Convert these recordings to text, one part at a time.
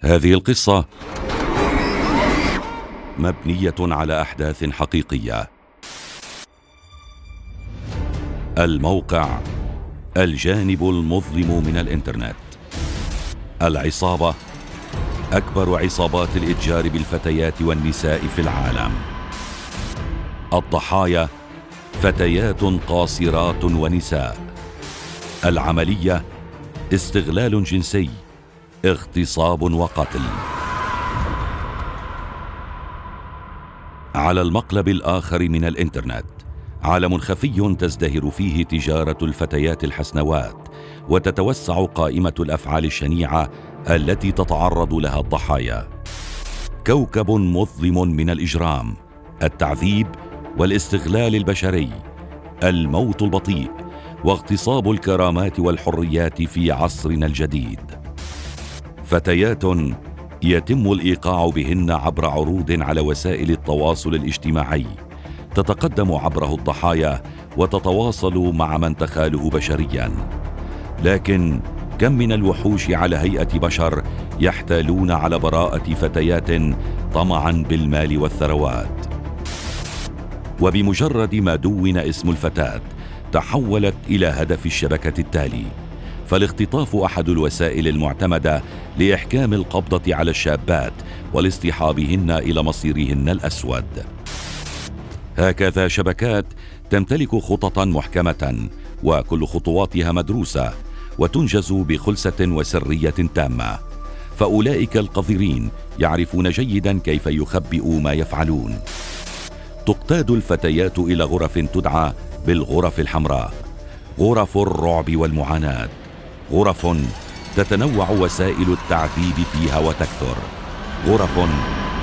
هذه القصة مبنية على أحداث حقيقية. الموقع الجانب المظلم من الإنترنت. العصابة أكبر عصابات الإتجار بالفتيات والنساء في العالم. الضحايا فتيات قاصرات ونساء. العملية استغلال جنسي اغتصاب وقتل. على المقلب الآخر من الإنترنت عالم خفي تزدهر فيه تجارة الفتيات الحسنوات وتتوسع قائمة الأفعال الشنيعة التي تتعرض لها الضحايا. كوكب مظلم من الإجرام التعذيب والإستغلال البشري الموت البطيء. واغتصاب الكرامات والحريات في عصرنا الجديد. فتيات يتم الإيقاع بهن عبر عروض على وسائل التواصل الاجتماعي تتقدم عبره الضحايا وتتواصل مع من تخاله بشريا. لكن كم من الوحوش على هيئة بشر يحتالون على براءة فتيات طمعا بالمال والثروات. وبمجرد ما دون اسم الفتاة تحولت إلى هدف الشبكة التالي فالاختطاف أحد الوسائل المعتمدة لإحكام القبضة على الشابات ولاصطحابهن إلى مصيرهن الأسود. هكذا شبكات تمتلك خططا محكمة وكل خطواتها مدروسة وتنجز بخلسة وسرية تامة فأولئك القذرين يعرفون جيدا كيف يخبئوا ما يفعلون. تقتاد الفتيات إلى غرف تدعى بالغرف الحمراء. غرف الرعب والمعاناة. غرف تتنوع وسائل التعذيب فيها وتكثر. غرف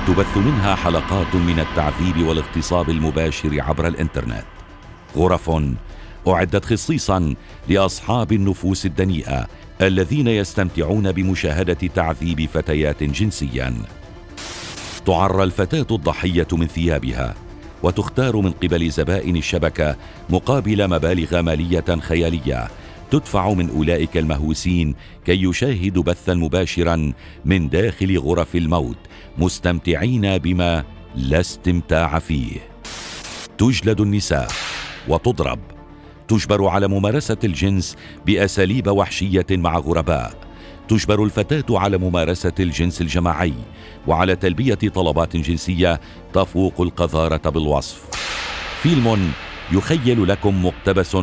تبث منها حلقات من التعذيب والاغتصاب المباشر عبر الإنترنت. غرف أعدت خصيصا لأصحاب النفوس الدنيئة الذين يستمتعون بمشاهدة تعذيب فتيات جنسيا. تعرى الفتاة الضحية من ثيابها. وتختار من قبل زبائن الشبكة مقابل مبالغ مالية خيالية. تدفع من أولئك المهووسين كي يشاهدوا بثا مباشرا من داخل غرف الموت مستمتعين بما لا استمتاع فيه. تجلد النساء وتضرب. تجبر على ممارسة الجنس بأساليب وحشية مع غرباء. تجبر الفتاة على ممارسة الجنس الجماعي وعلى تلبية طلبات جنسية تفوق القذارة بالوصف. فيلم يخيل لكم مقتبس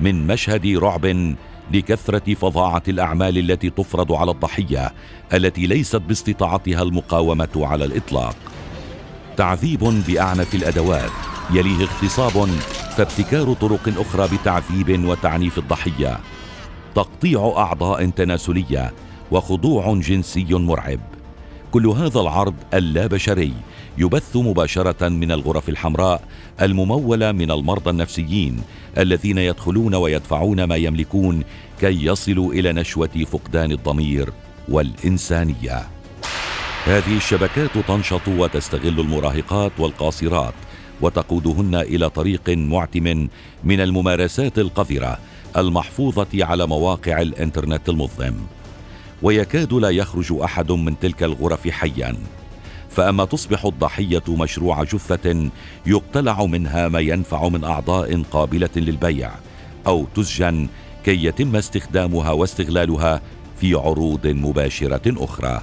من مشهد رعب لكثرة فظاعة الأعمال التي تفرض على الضحية التي ليست باستطاعتها المقاومة على الإطلاق. تعذيب بأعنف الأدوات يليه اغتصاب فابتكار طرق أخرى بتعذيب وتعنيف الضحية. تقطيع أعضاء تناسلية وخضوع جنسي مرعب. كل هذا العرض اللابشري يبث مباشرة من الغرف الحمراء الممولة من المرضى النفسيين الذين يدخلون ويدفعون ما يملكون كي يصلوا إلى نشوة فقدان الضمير والإنسانية. هذه الشبكات تنشط وتستغل المراهقات والقاصرات وتقودهن إلى طريق معتم من الممارسات القذرة المحفوظة على مواقع الإنترنت المظلم. ويكاد لا يخرج أحد من تلك الغرف حيا. فأما تصبح الضحية مشروع جثة يقتلع منها ما ينفع من أعضاء قابلة للبيع أو تسجن كي يتم استخدامها واستغلالها في عروض مباشرة أخرى.